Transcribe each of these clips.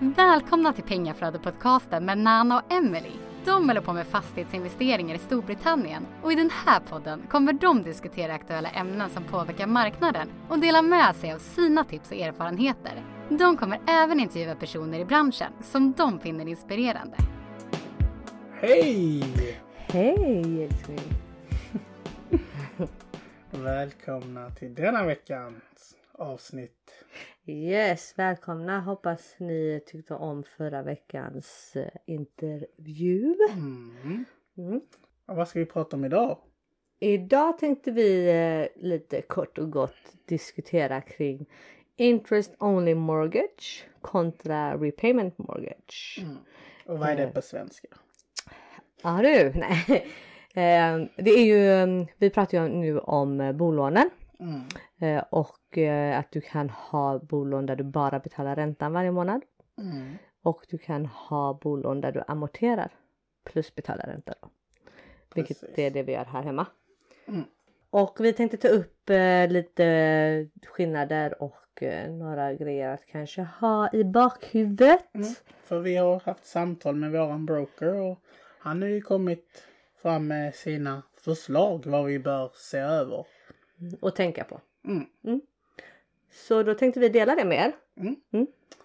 Välkomna till Pengaflödet-podcasten med Nana och Emily. De håller på med fastighetsinvesteringar i Storbritannien och i den här podden kommer de diskutera aktuella ämnen som påverkar marknaden och dela med sig av sina tips och erfarenheter. De kommer även intervjua personer i branschen som de finner inspirerande. Hej! Hej älskling! Välkomna till denna veckans avsnitt. Yes, välkomna! Hoppas ni tyckte om förra veckans eh, intervju. Mm. Mm. Vad ska vi prata om idag? Idag tänkte vi eh, lite kort och gott diskutera kring interest only mortgage kontra repayment mortgage. Mm. Och vad är det på svenska? Ja du, nej. Eh, Det är ju, eh, vi pratar ju nu om eh, bolånen. Mm. Eh, och eh, att du kan ha bolån där du bara betalar räntan varje månad. Mm. Och du kan ha bolån där du amorterar plus betalar ränta. Då. Vilket Precis. är det vi gör här hemma. Mm. Och vi tänkte ta upp eh, lite skillnader och eh, några grejer att kanske ha i bakhuvudet. Mm. För vi har haft samtal med våran broker och han har ju kommit fram med sina förslag vad vi bör se över. Och tänka på. Mm. Så då tänkte vi dela det med er.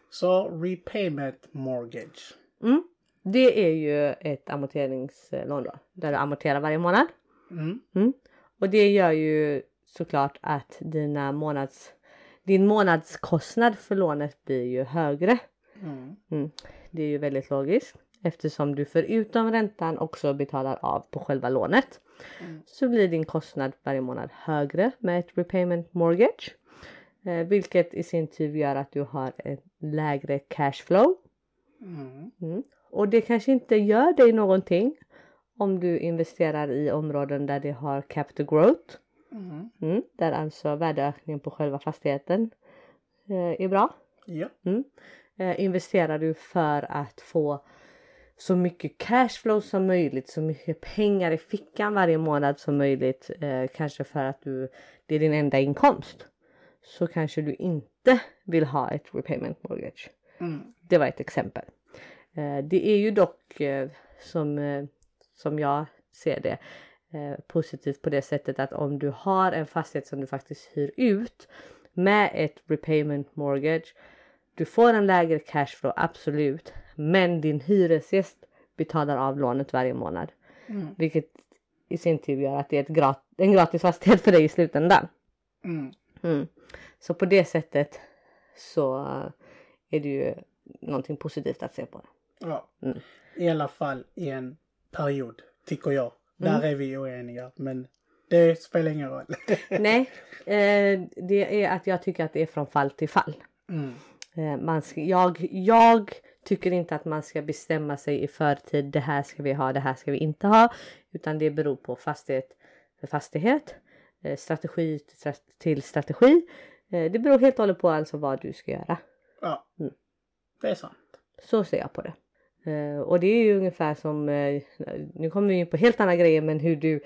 Så repayment mortgage. Mm. Det är ju ett amorteringslån då. Där du amorterar varje månad. Mm. Mm. Och det gör ju såklart att dina månads, din månadskostnad för lånet blir ju högre. Mm. Mm. Det är ju väldigt logiskt eftersom du förutom räntan också betalar av på själva lånet. Mm. Så blir din kostnad varje månad högre med ett repayment mortgage. Eh, vilket i sin tur gör att du har ett lägre cashflow. Mm. Mm. Och det kanske inte gör dig någonting om du investerar i områden där det har capital growth. Mm. Mm. Där alltså värdeökningen på själva fastigheten eh, är bra. Ja. Eh, investerar du för att få så mycket cashflow som möjligt, så mycket pengar i fickan varje månad som möjligt. Eh, kanske för att du, det är din enda inkomst. Så kanske du inte vill ha ett repayment mortgage. Mm. Det var ett exempel. Eh, det är ju dock eh, som, eh, som jag ser det eh, positivt på det sättet att om du har en fastighet som du faktiskt hyr ut med ett repayment mortgage. Du får en lägre cashflow absolut, men din hyresgäst betalar av lånet varje månad, Mm. vilket i sin tur gör att det är ett grat- en gratis fastighet för dig i slutändan. Mm. Mm. Så på det sättet så är det ju någonting positivt att se på. Ja. Mm. I alla fall i en period, tycker jag. Mm. Där är vi oeniga, men det spelar ingen roll. Nej, eh, det är att jag tycker att det är från fall till fall. mm. Eh, man jag, jag tycker inte att man ska bestämma sig i förtid. Det här ska vi ha, det här ska vi inte ha. Utan det beror på fastighet för fastighet. Eh, strategi till stra- till strategi. Eh, det beror helt och hållet på alltså vad du ska göra. Ja, Mm. det är sant. Så ser jag på det. Eh, och det är ju ungefär som, nu kommer vi in på helt andra grejer, men hur du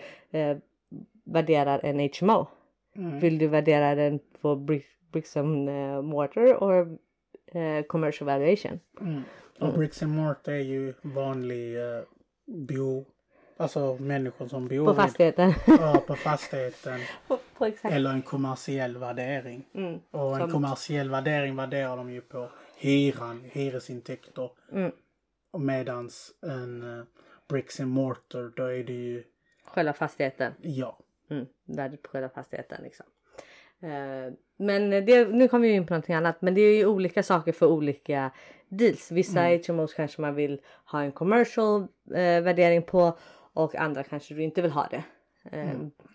värderar en HMO. Mm. Vill du värdera den på brick, bricks and mortar or eh, commercial valuation? Mm. Och bricks and mortar är ju vanlig uh, bo... Alltså människor som bor På fastigheten. Ja, på fastigheten. på, på. Eller en kommersiell värdering. Mm. Och en Som- kommersiell värdering värderar de ju på hyran, hyresintäkter. Mm. Och medans en uh, bricks and mortar, då är det ju, Själva fastigheten. ja. Mm. Värdet på själva fastigheten liksom. Eh, men det, nu kommer vi in på någonting annat. Men det är ju olika saker för olika deals. Vissa HMOs kanske man vill ha en commercial eh, värdering på och andra kanske du inte vill ha det. Eh,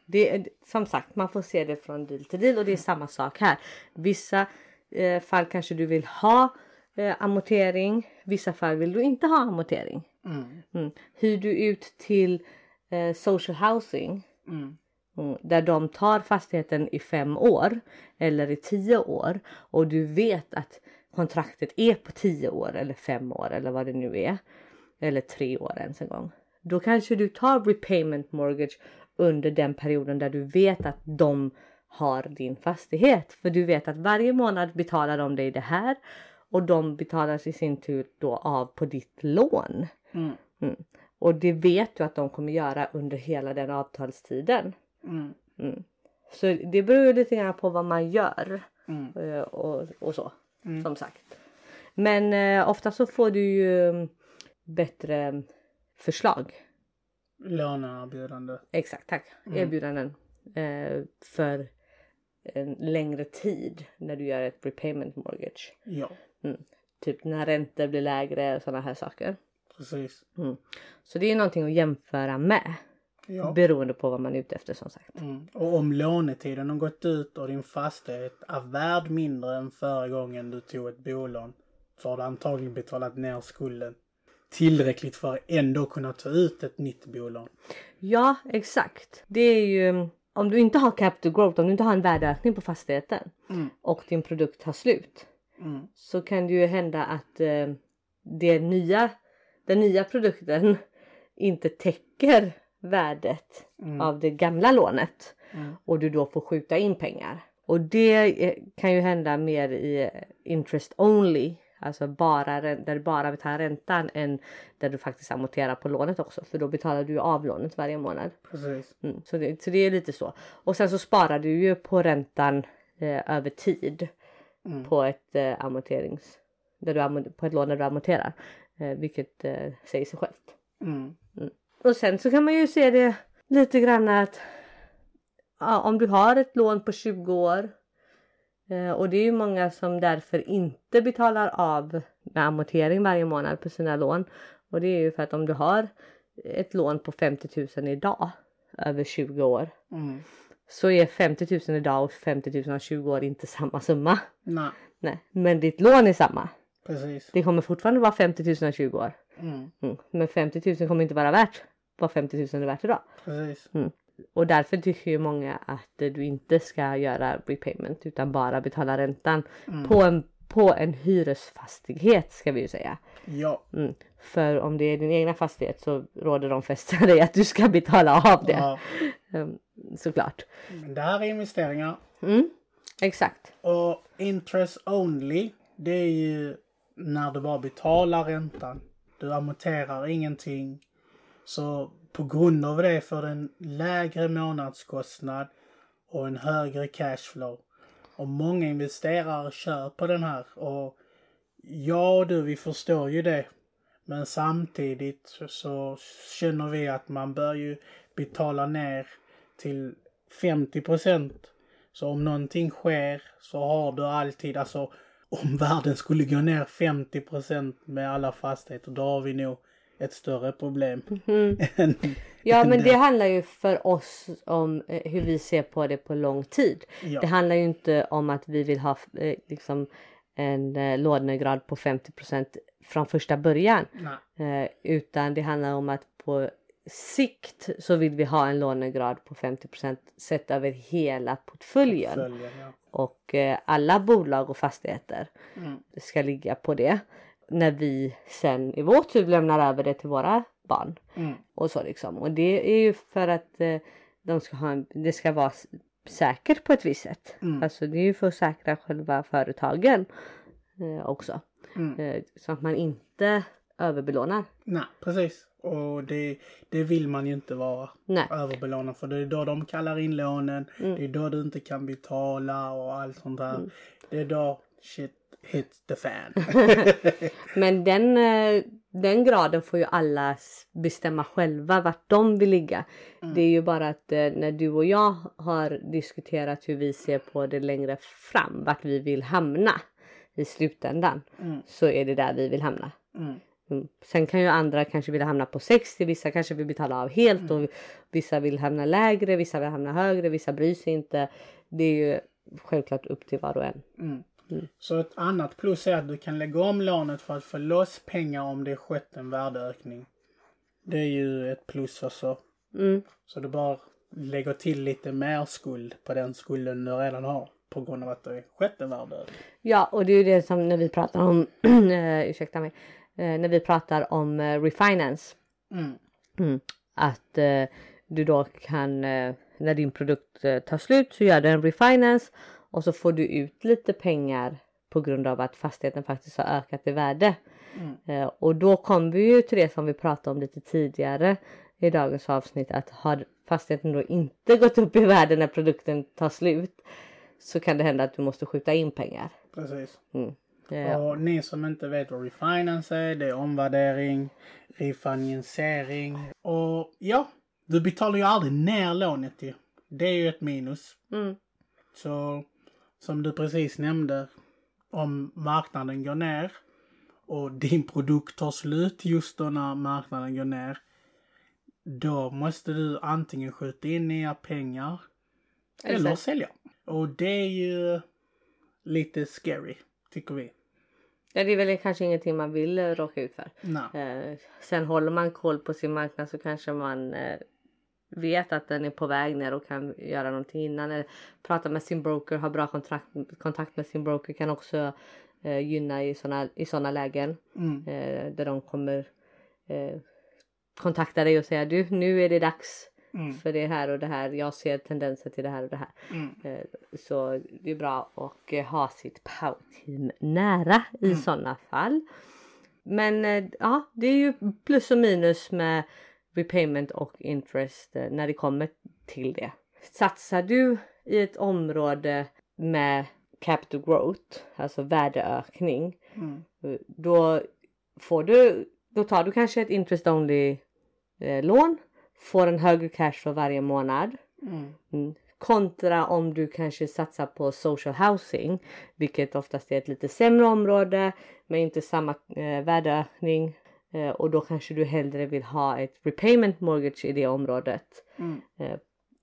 det är- som sagt, man får se det från deal till deal och det är samma sak här. Vissa eh, fall kanske du vill ha eh, amortering. Vissa fall vill du inte ha amortering. Mm. Mm. Hyr du ut till eh, social housing Mm. Mm, där de tar fastigheten i fem år eller i tio år och du vet att kontraktet är på tio år eller fem år eller vad det nu är. Eller tre år ens en gång. Då kanske du tar repayment mortgage under den perioden där du vet att de har din fastighet. För du vet att varje månad betalar de dig det här och de betalas i sin tur då av på ditt lån. Mm. Och det vet du att de kommer göra under hela den avtalstiden. Mm. Så det beror lite grann på vad man gör Mm. eh, och, och så Mm. som sagt. Men eh, ofta så får du ju mm, bättre förslag. Låneerbjudande. Exakt, tack. Mm. Erbjudanden eh, för en längre tid när du gör ett repayment mortgage. Ja, Typ när räntor blir lägre och sådana här saker. precis. Så det är någonting att jämföra med Ja. beroende på vad man är ute efter som sagt. Mm. Och om lånetiden har gått ut och din fastighet är värd mindre än förra gången du tog ett bolån så har du antagligen betalat ner skulden tillräckligt för att ändå kunna ta ut ett nytt bolån. Ja, exakt. Det är ju om du inte har capital growth, om du inte har en värdeökning på fastigheten Mm. och din produkt tar slut Mm. så kan det ju hända att eh, det nya, den nya produkten inte täcker värdet Mm. av det gamla lånet Mm. och du då får skjuta in pengar. Och det eh, kan ju hända mer i eh, interest only, alltså bara där du bara betalar räntan än där du faktiskt amorterar på lånet också för då betalar du av lånet varje månad. Precis. Mm, så, det, så det är lite så. Och sen så sparar du ju på räntan eh, över tid Mm. på ett eh, amorterings där du på ett lån där du amorterar, eh, vilket eh, säger sig självt. Mm. Och sen så kan man ju se det lite grann att ja, om du har ett lån på 20 år eh, och det är ju många som därför inte betalar av med amortering varje månad på sina lån. Och det är ju för att om du har ett lån på 50 000 idag över 20 år Mm. så är 50 000 idag och 50 000 av 20 år inte samma summa. Nej, Nej, men ditt lån är samma. precis. Det kommer fortfarande vara 50 000 av 20 år. Mm. Mm. Men 50 000 kommer inte vara värt vad 50 000 är värt idag. Precis. Och därför tycker ju många att du inte ska göra repayment utan bara betala räntan Mm. på, en, på en hyresfastighet ska vi ju säga. Ja. Mm. För om det är din egna fastighet så råder de flesta dig att du ska betala av det. ja. Mm, såklart. Men det här är investeringar. Mm. Exakt. Och interest only, det är ju när du bara betalar räntan. Du amorterar ingenting. Så på grund av det får du en lägre månadskostnad och en högre cashflow. Och många investerare kör på den här. Och ja du, vi förstår ju det. Men samtidigt så känner vi att man bör ju betala ner till 50 procent. Så om någonting sker så har du alltid, alltså om världen skulle gå ner 50 procent med alla fastigheter då har vi nog ett större problem. än- Ja men det handlar ju för oss om eh, hur vi ser på det på lång tid. Ja. Det handlar ju inte om att vi vill ha eh, liksom en eh, lånegrad på 50% från första början. Eh, utan det handlar om att på sikt så vill vi ha en lånegrad på 50% sett över hela portföljen. Följen, ja. Och eh, alla bolag och fastigheter Mm. ska ligga på det. När vi sen i vår tur lämnar över det till våra barn. Mm. Och så liksom. Och det är ju för att eh, de ska ha en, det ska vara säkert på ett visst sätt. Mm. Alltså det är ju för att säkra själva företagen eh, också. Mm. Eh, så att man inte överbelånar. Nej, precis. Och det, det vill man ju inte vara Nej. överbelånad för det är då de kallar in lånen. Mm. Det är då du inte kan betala och allt sånt där. Det är då shit hits the fan. Men den, eh, den graden får ju alla bestämma själva vart de vill ligga. Det är ju bara att eh, när du och jag har diskuterat hur vi ser på det längre fram, vart vi vill hamna i slutändan, Mm. så är det där vi vill hamna. Mm. Mm. Sen kan ju andra kanske vilja hamna på 60, vissa kanske vill betala av helt och vissa vill hamna lägre, vissa vill hamna högre, vissa bryr sig inte. Det är ju självklart upp till var och en. Mm. Så ett annat plus är att du kan lägga om lånet för att få loss pengar om det skett en värdeökning. Det är ju ett plus också. Mm. Så du bara lägger till lite mer skuld på den skulden du redan har. På grund av att det skett en värdeökning. Ja, och det är ju det som när vi pratar om, eh, ursäkta mig, eh, när vi pratar om eh, refinance. Mm. Mm. Att eh, du då kan, eh, när din produkt eh, tar slut så gör du en refinance och så får du ut lite pengar på grund av att fastigheten faktiskt har ökat i värde. Mm. Eh, och då kommer vi ju till det som vi pratade om lite tidigare i dagens avsnitt att har fastigheten då inte gått upp i värde när produkten tar slut så kan det hända att du måste skjuta in pengar. Precis. Mm. Eh, Och ni som inte vet vad refinance är, det är omvärdering, refinansiering och ja, du betalar ju aldrig ner lånet ju. Det är ju ett minus. Mm. Så som du precis nämnde, om marknaden går ner och din produkt tar slut just då när marknaden går ner. Då måste du antingen skjuta in nya pengar eller Exakt. sälja. Och det är ju lite scary, tycker vi. Ja, det är väl kanske ingenting man vill eh, råka ut för. Eh, sen håller man koll på sin marknad så kanske man eh, vet att den är på väg ner och kan göra någonting innan. Eller prata med sin broker, ha bra kontakt, kontakt med sin broker kan också eh, gynna i sådana i såna lägen. Mm. Eh, där de kommer eh, kontakta dig och säga du nu är det dags Mm. för det här och det här. Jag ser tendenser till det här och det här. Mm. Eh, Så det är bra att eh, ha sitt powerteam nära i Mm. sådana fall. Men eh, ja, det är ju plus och minus med repayment och interest eh, när det kommer till det. Satsar du i ett område med capital growth, alltså värdeökning, Mm. då får du, då tar du kanske ett interest only eh, lån, får en högre cash för varje månad. Mm. Mm. Kontra om du kanske satsar på social housing, vilket oftast är ett lite sämre område med inte samma eh, värdeökning. Eh, och då kanske du hellre vill ha ett repayment mortgage i det området. Mm. Eh,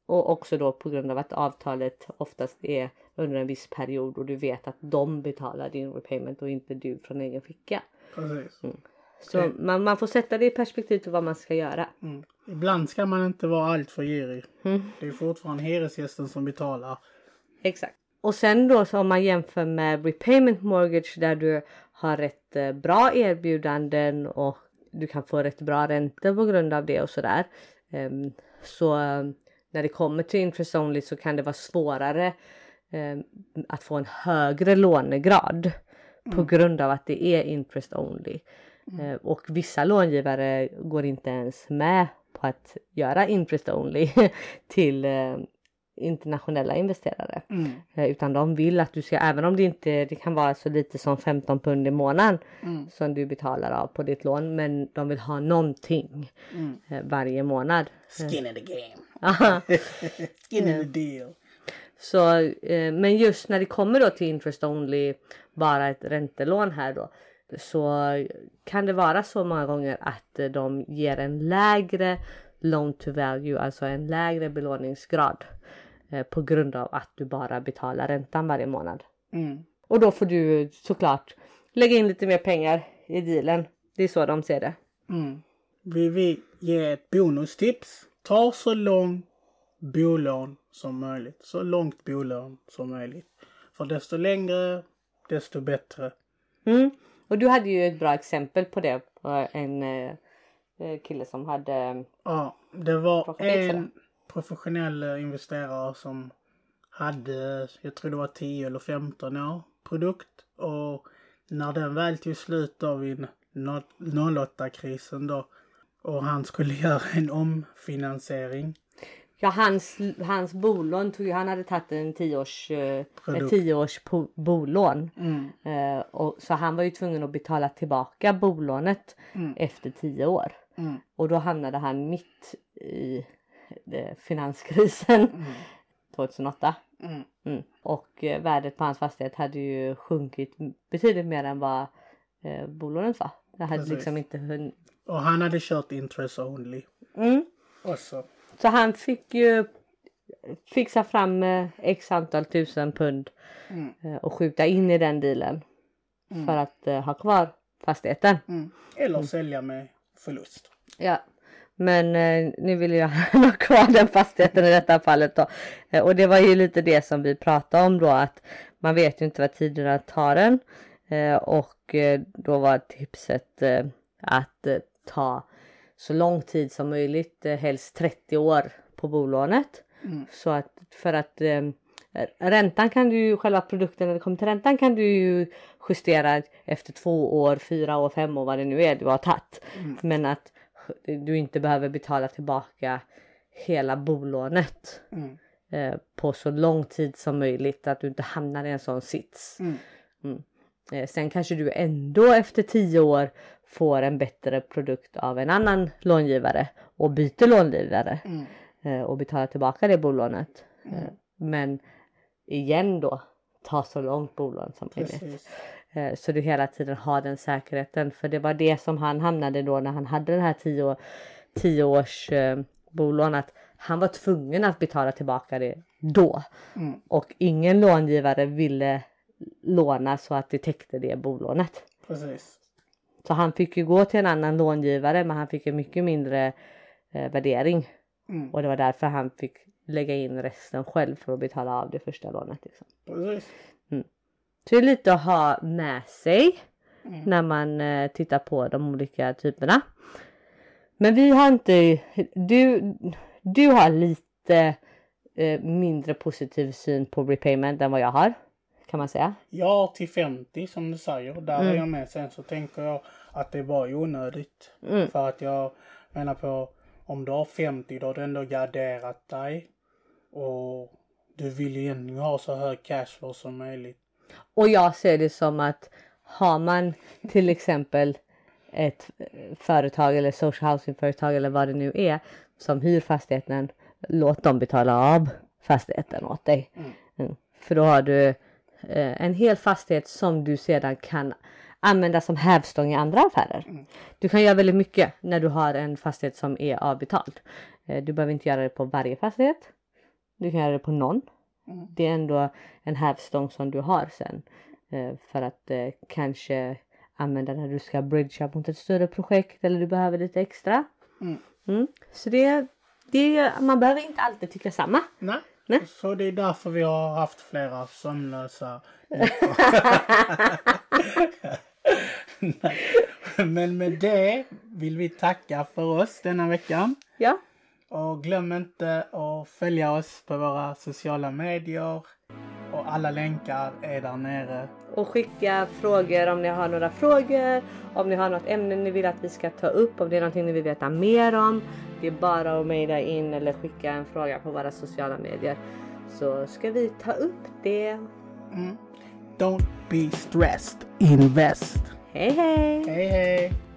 och också då på grund av att avtalet oftast är under en viss period och du vet att de betalar din repayment och inte du från egen ficka. Precis. Så Okej. man, man får sätta det i perspektiv till vad man ska göra. Mm. Ibland ska man inte vara allt för girig. Mm. Det är fortfarande hyresgästen som betalar. Exakt. Och sen då så om man jämför med repayment mortgage där du har rätt eh, bra erbjudanden och du kan få rätt bra räntor på grund av det och sådär. Ehm, så eh, när det kommer till interest only så kan det vara svårare ehm, att få en högre lånegrad på grund av att det är interest only. Eh, och vissa långivare går inte ens med på att göra interest only till eh, internationella investerare. Mm. Eh, Utan de vill att du ska, även om det inte det kan vara så lite som 15 pund i månaden Mm. som du betalar av på ditt lån. Men de vill ha någonting Mm. eh, varje månad. Skin in the game. Skin in the deal. Så, eh, men just när det kommer då till interest only, bara ett räntelån här då. Så kan det vara så många gånger att eh, de ger en lägre loan to value, alltså en lägre belåningsgrad. Eh, på grund av att du bara betalar räntan varje månad. Mm. Och då får du såklart lägga in lite mer pengar i dealen. Det är så de ser det. Mm. Vi vill ge ett bonustips. Ta så lång bolån som möjligt. Så långt bolån som möjligt. För desto längre, desto bättre. Mm. Och du hade ju ett bra exempel på det. på En eh, eh, kille som hade... Ja, det var en professionell eh, investerare som hade, jag tror det var 10 eller 15 år produkt. Och när den väl tog slut då vid 08-krisen då och han skulle göra en omfinansiering. Ja, hans, hans bolån tog han hade tagit en tioårs, eh, ett tioårs bolån. Mm, Eh, och, så han var ju tvungen att betala tillbaka bolånet Mm. efter tio år. mm, Och då hamnade han mitt i finanskrisen mm, 2008. mm. Mm. Och eh, värdet på hans fastighet hade ju sjunkit betydligt mer än vad eh, bolånet var. Det hade Precis. liksom inte hunnit. Och han hade kört interest only. Mm. Och så. Så han fick ju fixa fram eh, x antal tusen pund Mm, eh, och skjuta in i den dealen. Mm. För att eh, ha kvar fastigheten. mm. Eller sälja med förlust. Ja. Men eh, nu vill jag ha kvar den fastigheten i detta fallet då. Eh, och det var ju lite det som vi pratade om då att man vet ju inte vad tiderna tar en. Eh, och eh, då var tipset eh, att eh, ta så lång tid som möjligt, eh, helst 30 år på bolånet. Mm. Så att för att Räntan kan du ju, själva produkten när det kommer till räntan kan du ju justera efter två år, fyra år, fem år vad det nu är du har tagit. Men att du inte behöver betala tillbaka hela bolånet Mm. eh, på så lång tid som möjligt. Att du inte hamnar i en sån sits. Mm. Mm. Eh, sen kanske du ändå efter tio år får en bättre produkt av en annan långivare och byter långivare Mm. eh, och betalar tillbaka det bolånet. Eh, men igen då ta så långt bolån som möjligt. Eh, Så du hela tiden har den säkerheten. För det var det som han hamnade då när han hade den här 10 år, tio års eh, bolån. Att han var tvungen att betala tillbaka det då. Mm. Och ingen långivare ville låna så att det täckte det bolånet. Precis. Så han fick ju gå till en annan långivare men han fick en mycket mindre eh, värdering. Mm. Och det var därför han fick lägga in resten själv för att betala av det första lånet. Liksom. Precis. Så det är lite att ha med sig Mm. när man eh, tittar på de olika typerna. Men vi har inte, du, du har lite eh, mindre positiv syn på repayment än vad jag har. Kan man säga. Ja, till 50 som du säger. Där Mm. är jag med. Sen så tänker jag att det är bara onödigt. Mm. För att jag menar på om du har 50 då har du ändå garderat dig. Och du vill ju egentligen ha så hög cashflow som möjligt. Och jag ser det som att har man till exempel ett företag eller social housing företag eller vad det nu är som hyr fastigheten. Låt dem betala av fastigheten åt dig. Mm. Mm. För då har du eh, en hel fastighet som du sedan kan använda som hävstång i andra affärer. Du kan göra väldigt mycket när du har en fastighet som är avbetald. Eh, du behöver inte göra det på varje fastighet. Du kan göra det på någon. Mm. Det är ändå en hävstång som du har sen. Eh, för att eh, kanske använda när du ska bridgea mot ett större projekt eller du behöver lite extra. Mm. Mm. Så det, det, man behöver inte alltid tycka samma. Nej. Nej. Så det är därför vi har haft flera sömnlösa. Men med det vill vi tacka för oss denna veckan. Ja. Och glöm inte att följa oss på våra sociala medier. Och alla länkar är där nere. Och skicka frågor om ni har några frågor, om ni har något ämne ni vill att vi ska ta upp, om det är någonting ni vill veta mer om. Det är bara att mejla in eller skicka en fråga på våra sociala medier. Så ska vi ta upp det. Mm. Don't be stressed. Invest. Hej hej! Hej hej!